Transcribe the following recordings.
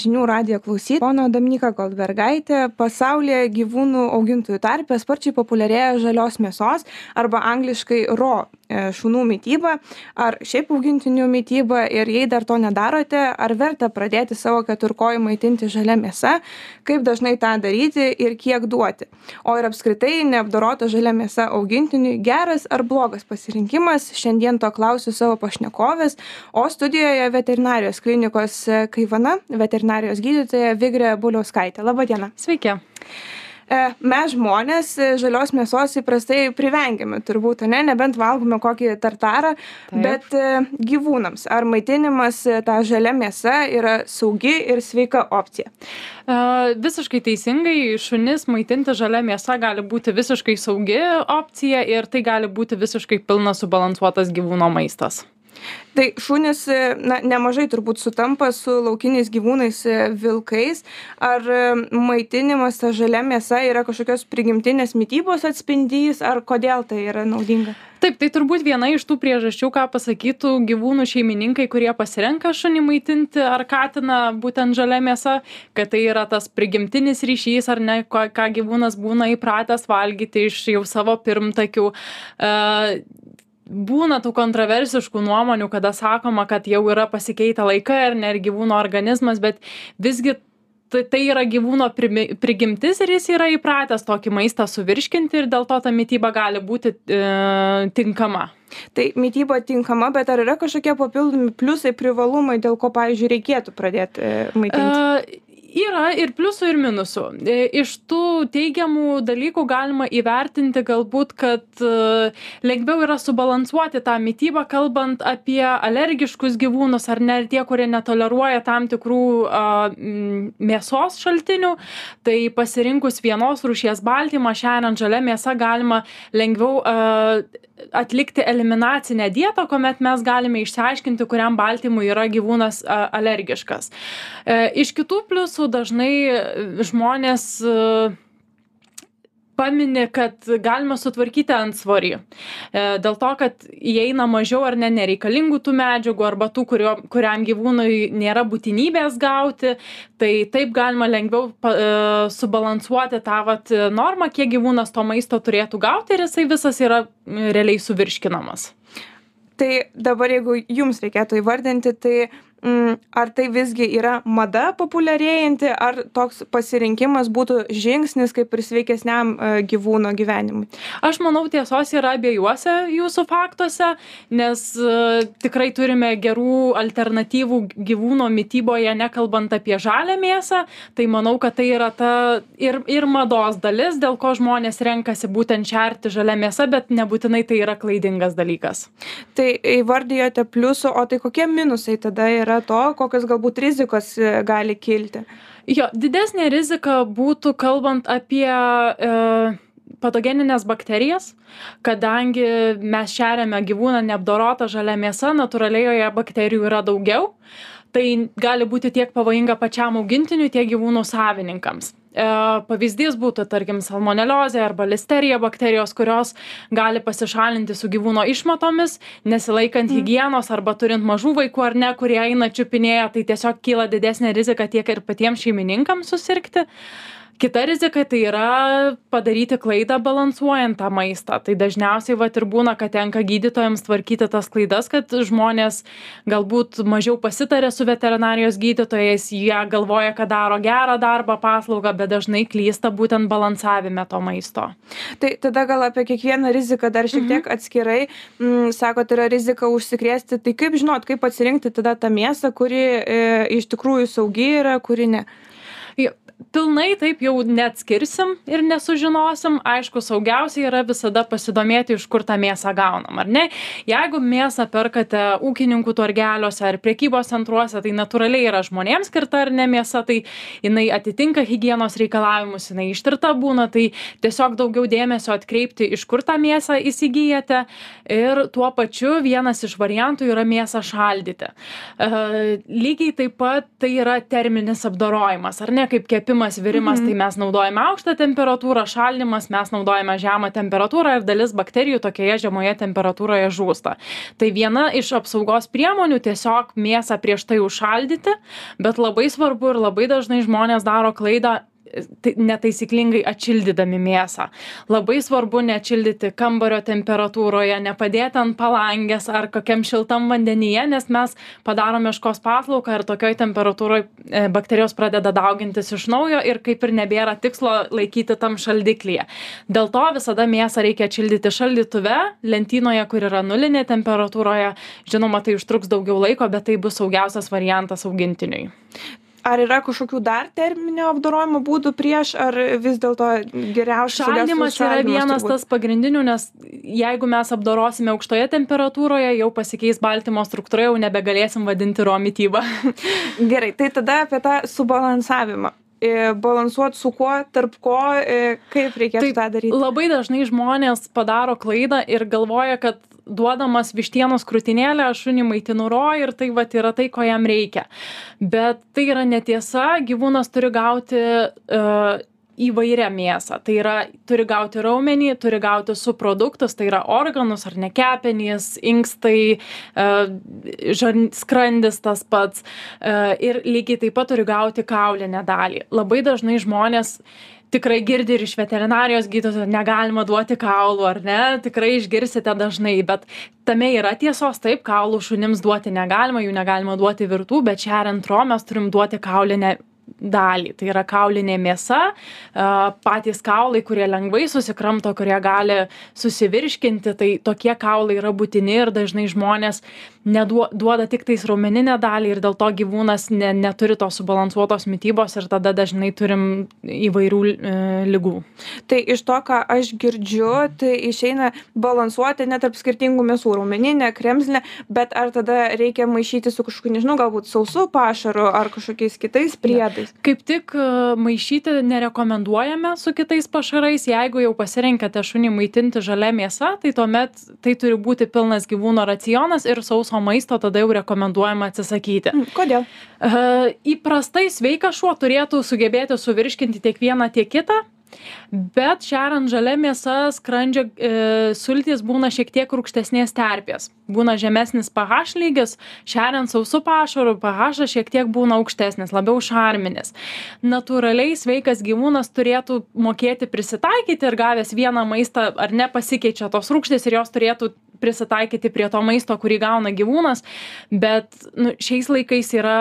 žinių radijo klausyt pono dominyka goldbergaitė pasaulyje gyvūnų augintojų tarpe sparčiai populiarėja žalios mėsos arba angliškai ro e, šunų mityba. Ar šiaip augintinių mityba ir jei dar to nedarote ar verta pradėti savo keturkojį maitinti žalia mėsa? Kaip dažnai tą daryti ir kiek duoti? O ir apskritai neapdorota žalia mėsa augintiniui geras ar blogas pasirinkimas? Šiandien to klausiu savo pašnekovės o studijoje veterinarijos klinikos kaivana veterinarijos veterinarijos gydytoja Vigrė Buliauskaitė. Labadiena. Sveiki. E, mes žmonės e, žalios mėsos įprastai privengiame turbūt, ne, nebent valgome kokį tartarą, Taip. bet e, gyvūnams ar maitinimas tą žalia mėsa yra saugi ir sveika opcija? Visiškai teisingai, šunis maitinti žalia mėsa gali būti visiškai saugi opcija ir tai gali būti visiškai pilnas subalansuotas gyvūno maistas. Tai šunys, na, nemažai turbūt sutampa su laukiniais gyvūnais e, vilkais. Ar e, maitinimas ta žalia mėsa yra kažkokios prigimtinės mytybos atspindys, ar kodėl tai yra naudinga? Taip, tai turbūt viena iš tų priežasčių, ką pasakytų gyvūnų šeimininkai, kurie pasirenka šunį maitinti ar katiną būtent žalia mėsa, kad tai yra tas prigimtinis ryšys ar ne, ką gyvūnas būna įpratęs valgyti iš jau savo pirmtakių. Uh, būna tų kontroversiškų nuomonių kada sakoma kad jau yra pasikeitę laikai ar ne ir gyvūno organizmas bet visgi tai, tai yra gyvūno prigimtis ir jis yra įpratęs tokį maistą suvirškinti ir dėl to ta mytyba gali būti e, tinkama. Tai mytyba tinkama, bet ar yra kažkokie papildomi pliusai, privalumai, dėl ko, pavyzdžiui, reikėtų pradėti e, maitinti? E, yra ir pliusų ir minusų. E, iš tų teigiamų dalykų galima įvertinti galbūt kad e, lengviau yra subalansuoti tą mitybą kalbant apie alergiškus gyvūnus ar ne ir tie kurie netoleruoja tam tikrų a, mėsos šaltinių. Tai pasirinkus vienos rūšies baltymą šeriant žalia mėsa galima lengviau a, atlikti eliminacinę dietą kuomet mes galime išsiaiškinti kuriam baltymui yra gyvūnas a, alergiškas. E, iš kitų pliusų mūsų dažnai e, žmonės e, pamini, kad galima sutvarkyti antsvorį. E, dėl to, kad įeina mažiau ar ne nereikalingų tų medžiagų arba tų, kurio, kuriam gyvūnui nėra būtinybės gauti, tai taip galima lengviau pa, subalansuoti tą vat, normą, kiek gyvūnas to maisto turėtų gauti ir jisai visas yra realiai suvirškinamas. Tai dabar, jeigu jums reikėtų įvardinti, tai ar tai visgi yra mada populiarėjanti, ar toks pasirinkimas būtų žingsnis kaip ir sveikesniam e, gyvūno gyvenimui? Aš manau, tiesos yra abiejuose jūsų faktuose, nes uh, tikrai turime gerų alternatyvų gyvūno mytyboje, nekalbant apie žalę mėsą, tai manau, kad tai yra ta ir, ir mados dalis, dėl ko žmonės renkasi būtent šerti žalę mėsą, bet nebūtinai tai yra klaidingas dalykas. Tai įvardijote pliusų, o tai kokie minusai tada yra? Yra to, kokios galbūt rizikos e, gali kilti? Jo, didesnė rizika būtų kalbant apie e, patogeninės bakterijas, kadangi mes šeriame gyvūną neapdorotą žalia mėsa, natūraliai joje bakterijų yra daugiau, tai gali būti tiek pavojinga pačiam augintiniui, tiek gyvūnų savininkams. E, pavyzdys būtų, tarkim, salmoneliozė arba listerija bakterijos, kurios gali pasišalinti su gyvūno išmatomis, nesilaikant mm. hygienos arba turint mažų vaikų ar ne, kurie eina čiupinėja, tai tiesiog kyla didesnė rizika tiek ir patiems šeimininkams susirgti. Uh, kita rizika tai yra padaryti klaidą balansuojant tą maistą. Tai dažniausiai vat ir būna kad tenka gydytojams tvarkyti tas klaidas kad žmonės galbūt mažiau pasitaria su veterinarijos gydytojais jie galvoja kad daro gerą darbą paslaugą bet dažnai klysta būtent balansavime to maisto. Tai tada gal apie kiekvieną riziką dar šiek tiek mhm. atskirai. Mm, sakot yra rizika užsikrėsti. Tai kaip žinot kaip atsirinkti tada tą mėsą kuri e, iš tikrųjų saugi yra kuri ne pilnai taip jau neatskirsim ir nesužinosim. Aišku saugiausia yra visada pasidomėti iš kur tą mėsą gaunam ar ne? Jeigu mėsą perkate ūkininkų turgeliuose ar prekybos centruose tai natūraliai yra žmonėms skirta ar ne mėsa tai jinai atitinka higienos reikalavimus jinai ištirta būna tai tiesiog daugiau dėmesio atkreipti iš kur tą mėsą įsigyjate. Ir tuo pačiu vienas iš variantų yra mėsą šaldyti. E, lygiai taip pat tai yra terminis apdorojimas ar ne kaip kepimas virimas tai mes naudojame aukštą temperatūrą šaldymas mes naudojame žemą temperatūrą ir dalis bakterijų tokioje žemoje temperatūroje žūsta. Tai viena iš apsaugos priemonių tiesiog mėsą prieš tai užšaldyti bet labai svarbu ir labai dažnai žmonės daro klaidą netaisyklingai atšildydami mėsą. Labai svarbu neatšildyti kambario temperatūroje nepadėti ant palangės ar kokiam šiltam vandenyje nes mes padarom meškos paslaugą ir tokioj temperatūroj e, bakterijos pradeda daugintis iš naujo ir kaip ir nebėra tikslo laikyti tam šaldiklyje. Dėl to visada mėsą reikia atšildyti šaldytuve lentynoje kur yra nulinė temperatūroje. Žinoma tai užtruks daugiau laiko bet tai bus saugiausias variantas augintiniui ar yra kažkokių dar terminio apdorojimo būdų prieš ar vis dėlto geriausia šaldymas yra vienas tas pagrindinių nes jeigu mes apdorosime aukštoje temperatūroje jau pasikeis baltymo struktūra jau nebegalėsim vadinti ro mityba. Gerai tai tada apie tą subalansavimą. E, balansuot su kuo, tarp ko, e, kaip reikėtų tą daryti? Labai dažnai žmonės padaro klaidą ir galvoja, kad duodamas vištienos krūtinėlę aš šunį maitinu ro ir tai vat yra tai ko jam reikia. Bet tai yra netiesa gyvūnas turi gauti uh, įvairią mėsą. Tai yra turi gauti raumenį turi gauti subproduktus tai yra organus ar ne kepenys inkstai žar skrandis tas pats. Uh, ir lygiai taip pat turi gauti kaulinę dalį. Labai dažnai žmonės tikrai girdi ir iš veterinarijos gydytojų negalima duoti kaulų ar ne? Tikrai išgirsite dažnai bet tame yra tiesos. Taip kaulų šunims duoti negalima jų negalima duoti virtų bet šeriant ro mes turim duoti kaulinę dalį. Tai yra kaulinė mėsa patys kaulai kurie lengvai susikramto kurie gali susivirškinti tai tokie kaulai yra būtini ir dažnai žmonės neduo duoda tiktais raumeninę dalį ir dėl to gyvūnas ne neturi tos subalansuotos mitybos ir tada dažnai turim įvairių e, ligų. Tai iš to ką aš girdžiu tai išeina balansuoti net tarp skirtingų mėsų raumeninė kremzlinė bet ar tada reikia maišyti su kažkokiu nežinau galbūt sausu pašaru ar kažkokiais kitais priedais metais kaip tik e, maišyti nerekomenduojame su kitais pašarais. Jeigu jau pasirenkate šunį maitinti žalia mėsa tai tuomet tai turi būti pilnas gyvūno racionas ir sauso maisto tada jau rekomenduojama atsisakyti. Mm, kodėl? E, įprastai sveikas šuo turėtų sugebėti suvirškinti tiek vieną tiek kitą bet šeriant žalia mėsa skrandžio e, sultys būna šiek tiek rūgštesnės terpės. Būna žemesnis ph lygis šeriant sausu pašaru ph šiek tiek būna aukštesnis labiau šarminis. Natūraliai sveikas gyvūnas turėtų mokėti prisitaikyti ir gavęs vieną maistą ar ne pasikeičia tos rūgštys ir jos turėtų prisitaikyti prie to maisto kurį gauna gyvūnas. Bet nu šiais laikais yra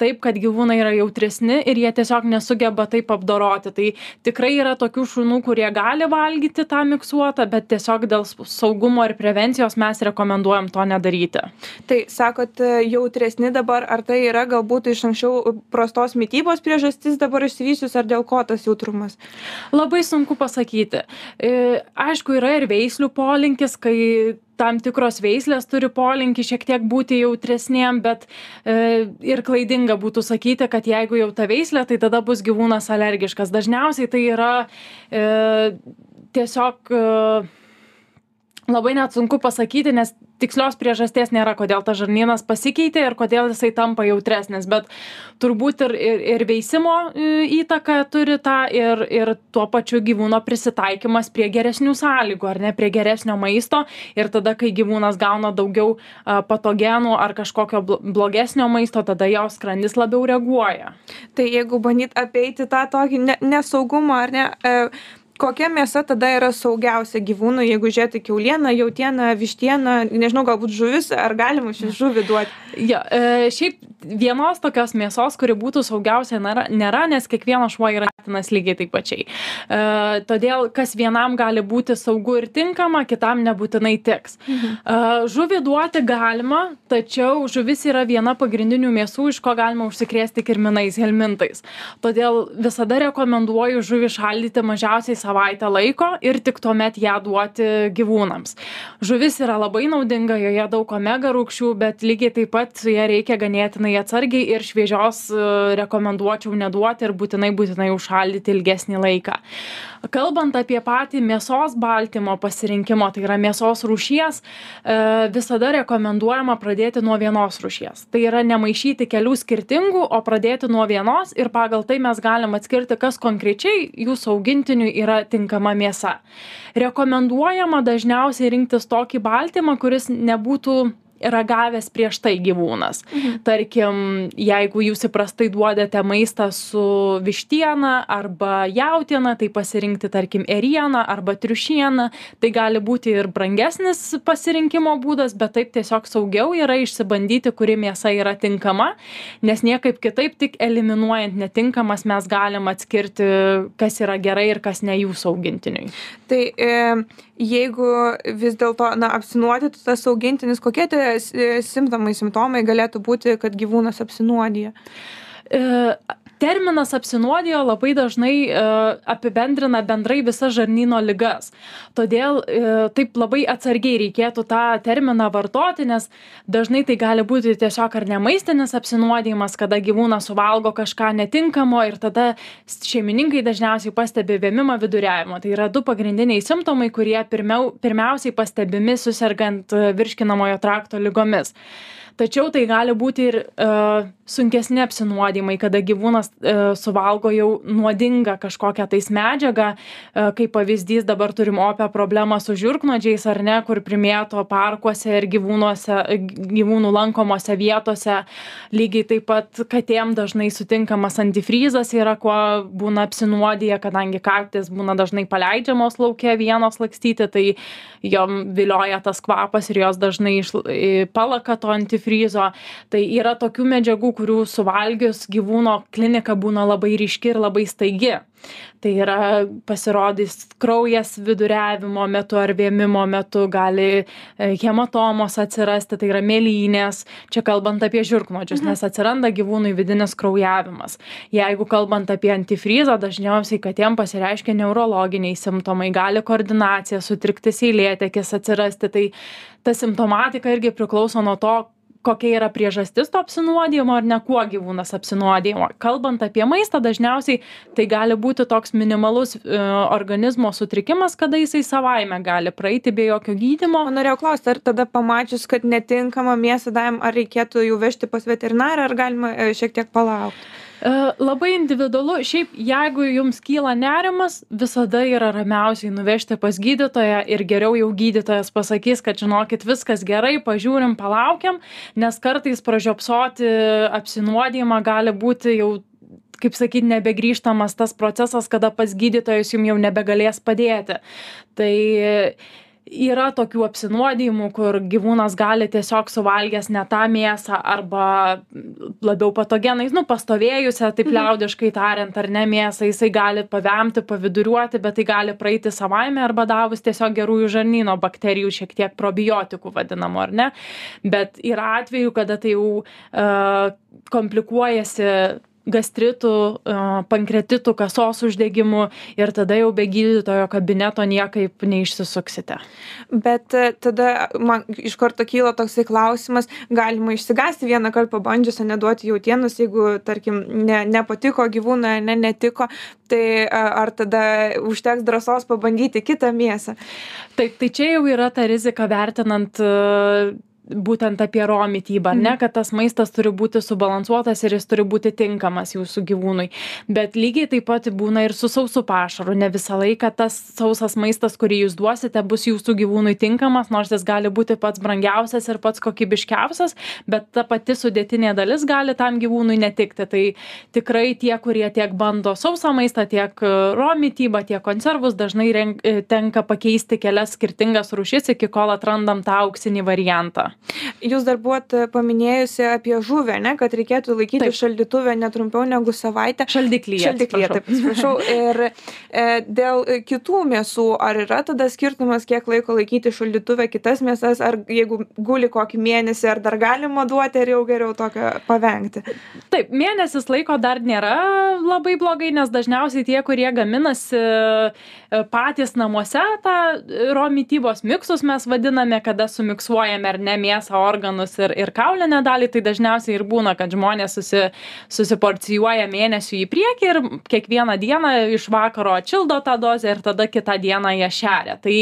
taip kad gyvūnai yra jautresni ir jie tiesiog nesugeba taip apdoroti. Tai tikrai yra tokių šunų kurie gali valgyti tą miksuotą bet tiesiog dėl saugumo ir prevencijos mes rekomenduojam to nedaryti. Tai sakot jautresni dabar ar tai yra galbūt iš anksčiau prastos mitybos priežastis dabar išsivysčius ar dėl ko tas jautrumas? Labai sunku pasakyti. E, aišku yra ir veislių polinkis kai tam tikros veislės turi polinkį šiek tiek būti jautresniem bet e, ir klaidinga būtų sakyti kad jeigu jau ta veislė tai tada bus gyvūnas alergiškas. Dažniausiai tai yra e, tiesiog e, labai net sunku pasakyti nes tikslios priežasties nėra kodėl tas žarnynas pasikeitė ir kodėl jisai tampa jautresnis bet turbūt ir ir ir veisimo e, įtaką turi tą ir ir tuo pačiu gyvūno prisitaikymas prie geresnių sąlygų ar ne prie geresnio maisto ir tada kai gyvūnas gauna daugiau a patogenų ar kažkokio blogesnio maisto tada jo skrandis labiau reaguoja. Tai jeigu bandyt apeiti tą tokį ne nesaugumą ar ne e, kokia mėsa tada yra saugiausia gyvūnui jeigu žiūrėt į kiaulieną jautieną vištieną nežinau galbūt žuvis ar galima išvis žuvį duoti? Jo e, šiaip vienos tokios mėsos kuri būtų saugiausia nėra nėra nes kiekvienas šuo yra vertinas lygiai taip pačiai. E, todėl kas vienam gali būti saugu ir tinkama kitam nebūtinai tiks. Mhm. e, žuvį duoti galima tačiau žuvis yra viena pagrindinių mėsų iš ko galima užsikrėsti kirminais helmintais. Todėl visada rekomenduoju žuvį šaldyti mažiausiai savaitę laiko ir tik tuomet ją duoti gyvūnams. Žuvis yra labai naudinga joje daug omega rūgščių bet lygiai taip pat su ja reikia ganėtinai atsargiai ir šviežios e, rekomenduočiau neduoti ir būtinai būtinai užšaldyti ilgesnį laiką. Kalbant apie patį mėsos baltymo pasirinkimo tai yra mėsos rūšies e, visada rekomenduojama pradėti nuo vienos rūšies. Tai yra nemaišyti kelių skirtingų o pradėti nuo vienos ir pagal tai mes galim atskirti kas konkrečiai jūsų augintiniui yra tinkama mėsa. Rekomenduojama dažniausiai rinktis tokį baltymą kuris nebūtų ragavęs prieš tai gyvūnas. Mhm. Tarkim, jeigu jūs įprastai duodate maistą su vištiena arba jautiena, tai pasirinkti, tarkim, erieną arba triušieną, tai gali būti ir brangesnis pasirinkimo būdas, bet taip tiesiog saugiau yra išsibandyti, kuri mėsa yra tinkama, nes niekaip kitaip, tik eliminuojant netinkamas, mes galim atskirti, kas yra gerai ir kas ne jūsų augintiniui. Tai e, jeigu vis dėlto, na, apsinuodytų tas augintinis, kokie tie simptomai, simptomai galėtų būti, kad gyvūnas apsinuodija? E, terminas apsinuodijo labai dažnai e, apibendrina bendrai visas žarnyno ligas. Todėl e, taip labai atsargiai reikėtų tą terminą vartoti, nes dažnai tai gali būti tiesiog ar nemaistinis apsinuodijimas, kada gyvūnas suvalgo kažką netinkamo ir tada šeimininkai dažniausiai pastebi vėmimą viduriavimo. Tai yra du pagrindiniai simptomai, kurie pirmiau, pirmiausiai pastebimi susirgant virškinamojo trakto lygomis tačiau tai gali būti ir e, sunkesni apsinuodijimai kada gyvūnas e, suvalgo jau nuodingą kažkokią tais medžiagą. E, kaip pavyzdys dabar turim opią problemą su žiurknuodžiais ar ne kur primėto parkuose ir gyvūnuose gyvūnų lankomose vietose. Lygiai taip pat katėm dažnai sutinkamas antifrizas yra kuo būna apsinuodiję kadangi katės būna dažnai paleidžiamos lauke vienos lakstyti tai jom vilioja tas kvapas ir jos dažnai iš palaka to antifrizo antifrizo tai yra tokių medžiagų kurių suvalgius gyvūno klinika būna labai ryški ir labai staigi. Tai yra pasirodys kraujas viduriavimo metu ar vėmimo metu gali e, hematomos atsirasti tai yra mėlynės. Čia kalbant apie žiurknuodžius mhm. nes atsiranda gyvūnui vidinis kraujavimas. Jeigu kalbant apie antifrizą dažniausiai katėm pasireiškia neurologiniai simptomai gali koordinacija sutrikti seilėtekis atsirasti. Tai ta simptomatika irgi priklauso nuo to kokia yra priežastis to apsinuodijimo ar ne kuo gyvūnas apsinuodija kalbant apie maistą dažniausiai tai gali būti toks minimalus e, organizmo sutrikimas kada jisai savaime gali praeiti be jokio gydymo norėjau klausti ar tada pamačius kad netinkamą mėsą davėm ar reikėtų jau vežti pas veterinarą ar galima e, šiek tiek palaukt labai individualu. Šiaip jeigu jums kyla nerimas visada yra ramiausiai nuvežti pas gydytoją ir geriau jau gydytojas pasakys kad žinokit viskas gerai pažiūrim palaukiam nes kartais pražiopsoti apsinuodijimą gali būti jau kaip sakyt nebegrįžtamas tas procesas kada pats gydytojas jum jau nebegalės padėti. Tai yra tokių apsinuodijimų kur gyvūnas gali tiesiog suvalgęs ne tą mėsą arba labiau patogenais nu pastovėjusią taip mhm. liaudiškai tariant ar ne mėsą jisai gali pavemti paviduriuoti bet tai gali praeiti savaime arba davus tiesiog gerųjų žarnyno bakterijų šiek tiek probiotikų vadinamų ar ne bet yra atvejų kada tai jau uh, komplikuojasi gastritu pankreatitu kasos uždegimu ir tada jau be gydytojo kabineto niekaip neišsisuksite. Bet e, tada man iš karto kyla toksai klausimas galima išsigąsti vienąkart pabandžius ane duoti jautienos jeigu tarkim ne nepatiko gyvūnui ane netiko tai ar tada užteks drąsos pabandyti kitą mėsą? Taip tai čia jau yra ta rizika vertinant būtent apie ro mitybą ar ne mhm. kad tas maistas turi būti subalansuotas ir jis turi būti tinkamas jūsų gyvūnui. Bet lygiai taip pat būna ir su sausu pašaru. Ne visą laiką tas sausas maistas kurį jūs duosite bus jūsų gyvūnui tinkamas nors jis gali būti pats brangiausias ir pats kokybiškiausias bet ta pati sudėtinė dalis gali tam gyvūnui netikti. Tai tikrai tie kurie tiek bando sausą maistą tiek ro mitybą tiek konservus dažnai renk tenka pakeisti kelias skirtingas rūšis iki kol atrandam tą auksinį variantą Jūs dar buvot paminėjusi apie žuvę, ne, kad reikėtų laikyti Taip. šaldytuvę netrumpiau negu savaitę. Šaldiklyje. Šaldiklyje, taip, atsiprašau. Ir e, dėl kitų mėsų, ar yra tada skirtumas, kiek laiko laikyti šaldytuvę kitas mėsas, ar jeigu guli kokį mėnesį, ar dar galima duoti, ar jau geriau tokio pavengti? Taip, mėnesis laiko dar nėra labai blogai, nes dažniausiai tie, kurie gaminasi e, patys namuose, tą ro mytybos miksus mes vadiname, kada sumiksuojame ar ne mėsą, organus ir, ir kaulinę dalį, tai dažniausiai ir būna, kad žmonės susi, susiporcijuoja mėnesių į priekį ir kiekvieną dieną iš vakaro atšildo tą dozę ir tada kitą dieną ją šeria. Tai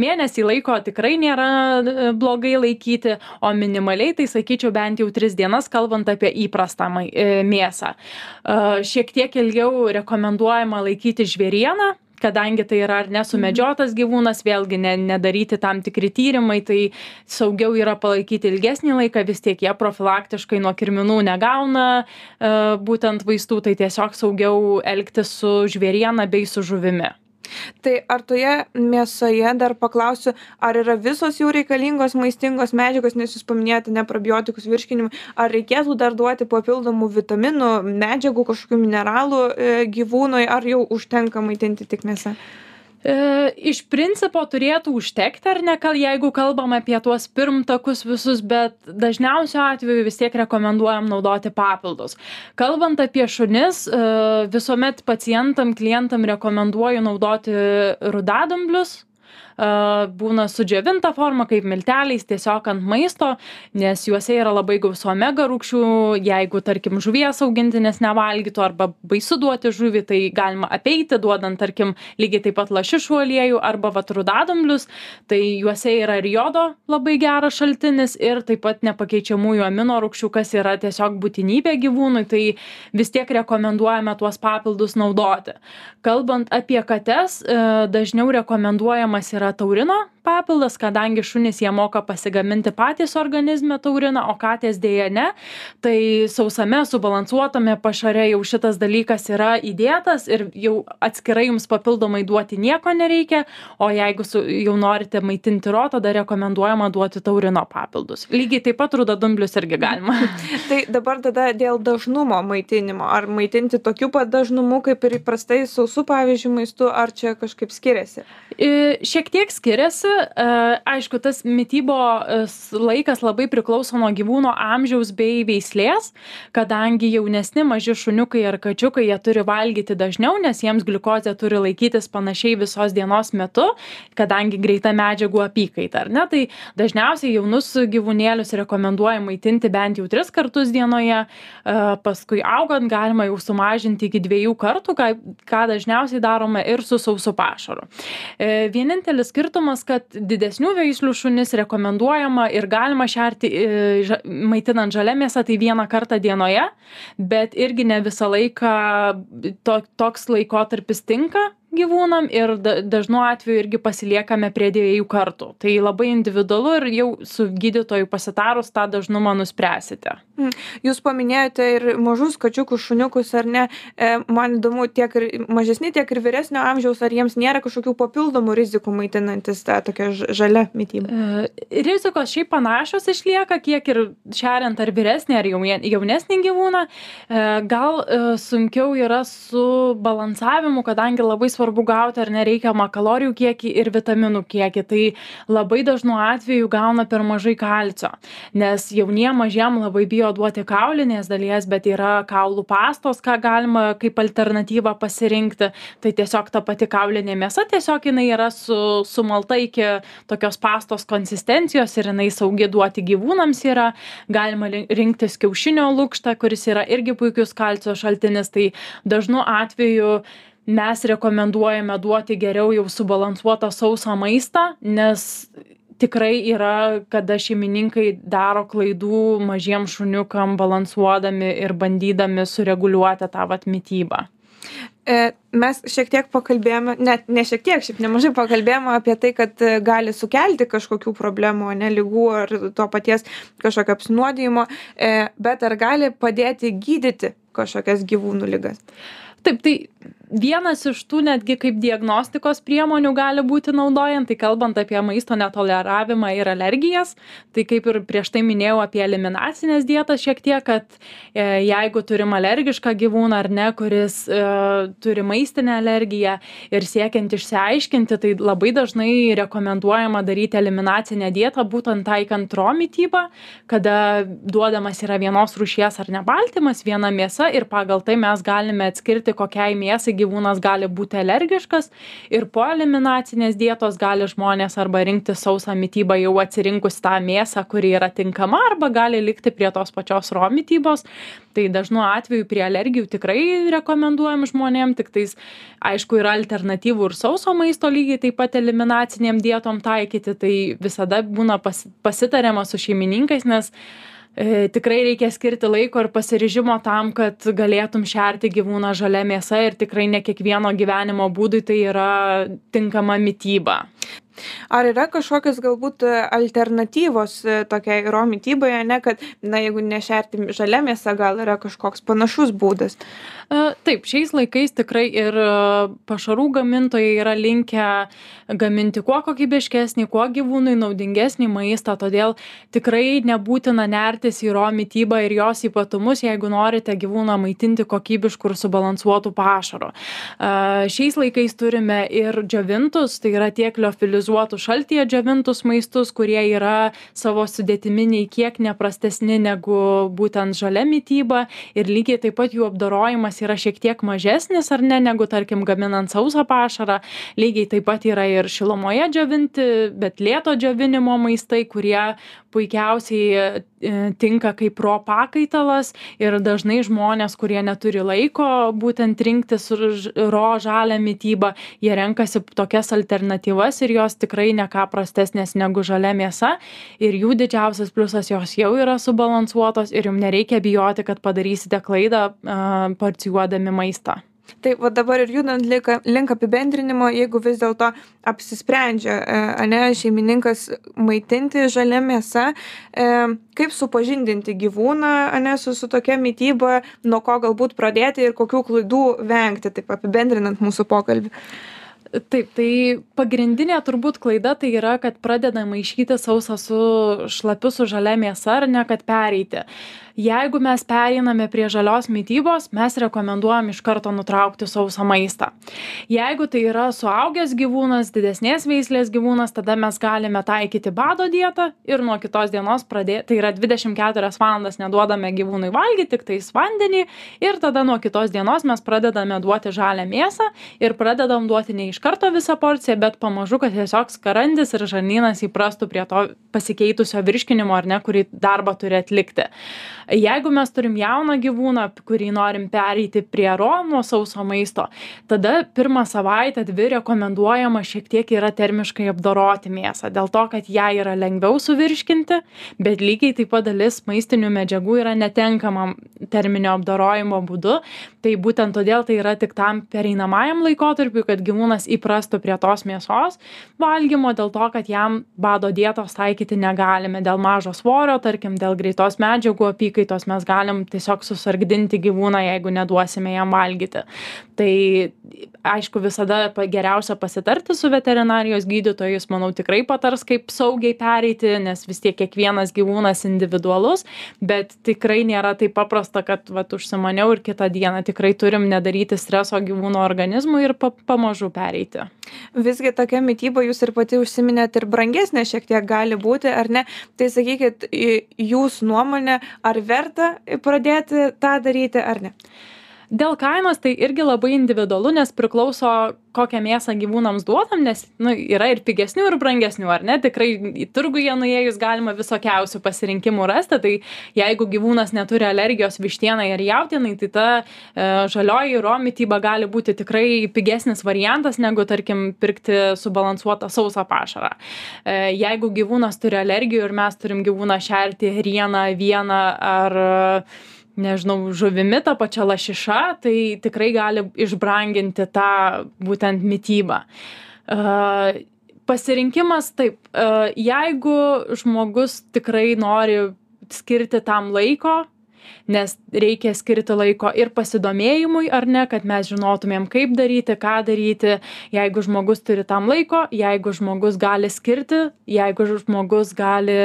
mėnesį laiko tikrai nėra e, blogai laikyti, o minimaliai tai sakyčiau bent jau tris dienas, kalbant apie įprastą e, mėsą. E, Šiek tiek ilgiau rekomenduojama laikyti žvėrieną, kadangi tai yra ar nesumedžiotas gyvūnas, vėlgi ne, nedaryti tam tikri tyrimai, tai saugiau yra palaikyti ilgesnį laiką, vis tiek jie profilaktiškai nuo kirminų negauna e, būtent vaistų, tai tiesiog saugiau elgtis su žvėriena bei su žuvimi. Tai ar toje mėsoje dar paklausiu, ar yra visos jau reikalingos maistingos medžiagos, nes jūs paminėjote neprobiotikus virškinimui, ar reikėtų dar duoti papildomų vitaminų, medžiagų, kažkokių mineralų e, gyvūnui, ar jau užtenka maitinti tik mėsą? E, iš principo turėtų užtekti, ar ne, jeigu kalbam apie tuos pirmtakus visus, bet dažniausiu atveju vis tiek rekomenduojam naudoti papildus. Kalbant apie šunis, e, visuomet pacientam, klientam rekomenduoju naudoti rudadamblius. Būna sudžiovinta forma, kaip milteliais, tiesiog ant maisto, nes juose yra labai gausu omega rūkščių. Jeigu, tarkim, žuvies augintinės nevalgytų arba baisu duoti žuvį, tai galima apeiti, duodant, tarkim, lygiai taip pat lašišų aliejų arba vatrudadamblius. Tai juose yra ir jodo labai geras šaltinis ir taip pat nepakeičiamųjų amino rūkščių, kas yra tiesiog būtinybė gyvūnui, tai vis tiek rekomenduojame tuos papildus naudoti. Kalbant apie kates, e, dažniau rekomenduojamas yra taurino papildas, kadangi šunys jie moka pasigaminti patys organizme tauriną, o katės dėja ne. Tai sausame, subalansuotame pašare jau šitas dalykas yra įdėtas ir jau atskirai jums papildomai duoti nieko nereikia, o jeigu su, jau norite maitinti ro, tada rekomenduojama duoti taurino papildus. Lygiai taip pat rudadumblius irgi galima. Tai dabar tada dėl dažnumo maitinimo, ar maitinti tokiu pat dažnumu kaip ir įprastai sausų, pavyzdžiui, maistu, ar čia kažkaip skiriasi? I, Šiek tiek skiriasi, aišku, tas mytybos laikas labai priklauso nuo gyvūno amžiaus bei veislės, kadangi jaunesni maži šuniukai ar kačiukai jie turi valgyti dažniau, nes jiems gliukozė turi laikytis panašiai visos dienos metu, kadangi greita medžiagų apykaita, ar ne? Tai dažniausiai jaunus gyvūnėlius rekomenduoja maitinti bent jau tris kartus dienoje, e, paskui augant galima jau sumažinti iki dviejų kartų, ką, dažniausiai darome ir su sausu pašaru. E, Vienintelis skirtumas, kad didesnių veislių šunis rekomenduojama ir galima šerti e, ža- maitinant žalia mėsą tai vieną kartą dienoje, bet irgi ne visą laiką to, toks laikotarpis tinka gyvūnam ir da, dažnu atveju irgi pasiliekame prie dviejų kartų. Tai labai individualu ir jau su gydytoju pasitarus tą dažnumą nuspręsite. Jūs paminėjote ir mažus kačiukus, šuniukus, ar ne? E, Man įdomu, tiek ir mažesni, tiek ir vyresnio amžiaus, ar jiems nėra kažkokių papildomų rizikų maitinantis tą tokią žalia mytybą. E, Rizikos šiaip panašios išlieka, kiek ir šeriant ar vyresnį, ar jaunesnį gyvūną. E, Gal e, sunkiau yra su balansavimu, kadangi labai svarbu gauti ar nereikiamą kalorijų kiekį ir vitaminų kiekį. Tai labai dažnu atveju gauna per mažai kalcio, nes jaunie mažiem labai bijo duoti kaulinės dalies, bet yra kaulų pastos, ką galima kaip alternatyvą pasirinkti. Tai tiesiog ta pati kaulinė mėsa, tiesiog jinai yra su, sumalta iki tokios pastos konsistencijos ir jinai saugi duoti gyvūnams yra. Galima rinktis kiaušinio lūkštą, kuris yra irgi puikius kalcio šaltinis. Tai dažnu atveju mes rekomenduojame duoti geriau jau subalansuotą sausą maistą, nes tikrai yra, kada šeimininkai daro klaidų mažiem šuniukam balansuodami ir bandydami sureguliuoti tą vat mytybą. E, Mes šiek tiek pakalbėjome, net ne šiek tiek, šiaip nemažai pakalbėjome apie tai, kad e, gali sukelti kažkokių problemų, ne lygų ar to paties kažkokio apsinuodijimo, e, bet ar gali padėti gydyti kažkokias gyvūnų lygas? Taip, tai vienas iš tų netgi kaip diagnostikos priemonių gali būti naudojant, tai kalbant apie maisto netoleravimą ir alergijas, tai kaip ir prieš tai minėjau apie eliminacinės dietas šiek tiek, kad e, jeigu turim alergišką gyvūną ar ne, kuris e, turi maistinę alergiją ir siekiant išsiaiškinti, tai labai dažnai rekomenduojama daryti eliminacinę dietą, būtent taikant ro mytybą, kada duodamas yra vienos rūšies ar ne baltymas, viena mėsa ir pagal tai mes galime atskirti, kokiai mėsai gyvūnas gali būti alergiškas ir po eliminacinės dietos gali žmonės arba rinktis sausą mitybą jau atsirinkus tą mėsą, kuri yra tinkama, arba gali likti prie tos pačios ro mitybos. Tai dažnu atveju prie alergijų tikrai rekomenduojam žmonėm, tik tais aišku yra alternatyvų ir sauso maisto lygiai taip pat eliminaciniam dietom taikyti, tai visada būna pas, pasitariama su šeimininkais, nes E, tikrai reikia skirti laiko ir pasiryžimo tam, kad galėtum šerti gyvūną žalia mėsa ir tikrai ne kiekvieno gyvenimo būdui tai yra tinkama mytyba. Ar yra kažkokios galbūt alternatyvos e, tokiai ro mytybai, ne kad, na, jeigu nešerti žalia mėsa, gal yra kažkoks panašus būdas? E, taip, šiais laikais tikrai ir e, pašarų gamintojai yra linkę gaminti kuo kokybiškesnį, kuo gyvūnui naudingesnį maistą, todėl tikrai nebūtina nertis į ro mytybą ir jos ypatumus, jeigu norite gyvūną maitinti kokybiškų ir subalansuotų pašaro. Šiais laikais turime ir džiovintus, tai yra tiek liofilizuotus, pasteurizuotus šaltyje džiovintus maistus kurie yra savo sudėtimi nei kiek neprastesni negu būtent žalia mityba. Ir lygiai taip pat jų apdorojimas yra šiek tiek mažesnis ar ne negu tarkim gaminant sausą pašarą. Lygiai taip pat yra ir šilumoje džiovinti bet lėto džiovinimo maistai kurie puikiausiai e, tinka kaip ro pakaitalas. Ir dažnai žmonės kurie neturi laiko būtent rinktis ro žalią mitybą jie renkasi tokias alternatyvas ir jos tikrai ne ką prastesnės negu žalia mėsa ir jų didžiausias pliusas jos jau yra subalansuotos ir jum nereikia bijoti kad padarysite klaidą porcijuodami maistą Tai va dabar ir judant link, link apibendrinimo, jeigu vis dėlto apsisprendžia, e, ne, šeimininkas maitinti žalia mėsa, e, kaip supažindinti gyvūną, ne, su, su tokia mytyba, nuo ko galbūt pradėti ir kokių klaidų vengti, taip apibendrinant mūsų pokalbį. Taip, tai pagrindinė turbūt klaida tai yra, kad pradeda maišyti sausą su šlapiu su žalia mėsa ar ne, kad pereiti. Jeigu mes pereiname prie žalios mitybos mes rekomenduojam iš karto nutraukti sausą maistą. Jeigu tai yra suaugęs gyvūnas didesnės veislės gyvūnas tada mes galime taikyti bado dietą ir nuo kitos dienos pradėt tai yra dvidešim keturias valandas neduodame gyvūnui valgyt tiktais vandenį ir tada nuo kitos dienos mes pradedame duoti žalią mėsą ir pradedam duoti ne iš karto visą porciją bet pamažu kad tiesiog skrandis ir žarnynas įprastų prie to pasikeitusio virškinimo ar ne kurį darbą turi atlikti jeigu mes turim jauną gyvūną kurį norim pereiti prie ro nuo sauso maisto tada pirmą savaitę dvi rekomenduojama šiek tiek yra termiškai apdoroti mėsą. Dėl to kad ją yra lengviau suvirškinti bet lygiai taip pat dalis maistinių medžiagų yra netenkama terminio apdorojimo būdu. Tai būtent todėl tai yra tik tam pereinamajam laikotarpiui kad gyvūnas įprastų prie tos mėsos valgymo dėl to kad jam bado dietos taikyti negalime. Dėl mažo svorio tarkim dėl greitos medžiagų apykaitos apykaitos mes galim tiesiog susargdinti gyvūną jeigu neduosime jam valgyti. Tai aišku visada geriausia pasitarti su veterinarijos gydytoju jis manau tikrai patars kaip saugiai pereiti nes vis tiek kiekvienas gyvūnas individualus bet tikrai nėra taip paprasta kad vat užsimaniau ir kitą dieną tikrai turim nedaryti streso gyvūno organizmui ir pa pamažu pereiti. Visgi tokia mityba jūs ir pati užsiminėt ir brangesnė šiek tiek gali būti ar ne? Tai sakykit jūsų nuomone ar verta pradėti tą daryti ar ne dėl kainos tai irgi labai individualu nes priklauso kokią mėsą gyvūnams duodam nes nu yra ir pigesnių ir brangesnių ar ne? Tikrai į turguje nuėjus galima visokiausių pasirinkimų rasti. Tai jeigu gyvūnas neturi alergijos vištienai ar jautienai tai ta e, žalioji ro mityba gali būti tikrai pigesnis variantas negu tarkim pirkti subalansuotą sausą pašarą. E, jeigu gyvūnas turi alergijų ir mes turim gyvūną šerti ėrieną avieną ar nežinau žuvimi ta pačia lašiša tai tikrai gali išbranginti tą būtent mitybą. Pasirinkimas taip jeigu žmogus tikrai nori skirti tam laiko nes reikia skirti laiko ir pasidomėjimui ar ne kad mes žinotumėm kaip daryti ką daryti jeigu žmogus turi tam laiko jeigu žmogus gali skirti jeigu žmogus gali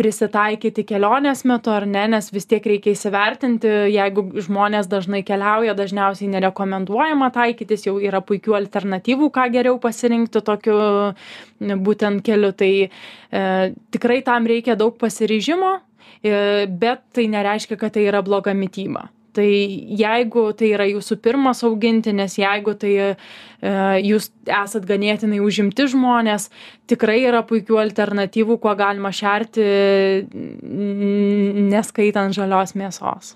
prisitaikyti kelionės metu ar ne nes vis tiek reikia įsivertinti jeigu žmonės dažnai keliauja dažniausiai nerekomenduojama taikytis jau yra puikių alternatyvų ką geriau pasirinkti tokiu būtent keliu tai e, tikrai tam reikia daug pasiryžimo e, bet tai nereiškia kad tai yra bloga mityba tai jeigu tai yra jūsų pirmas augintinis jeigu tai e, jūs esat ganėtinai užimti žmonės tikrai yra puikių alternatyvų kuo galima šerti neskaitant žalios mėsos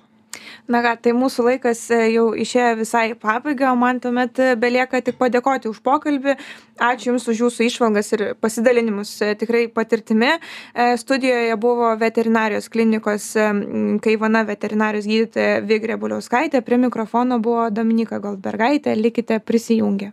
na ką tai mūsų laikas e, jau išėjo visai į pabaigą o man tuomet e, belieka tik padėkoti už pokalbį. Ačiū jums už jūsų įžvalgas ir pasidalinimus e, tikrai patirtimi. Studijoje buvo veterinarijos klinikos kaivana veterinarijos gydytoja vigrė buliauskaitė prie mikrofono buvo dominyka goldbergaitė likite prisijungę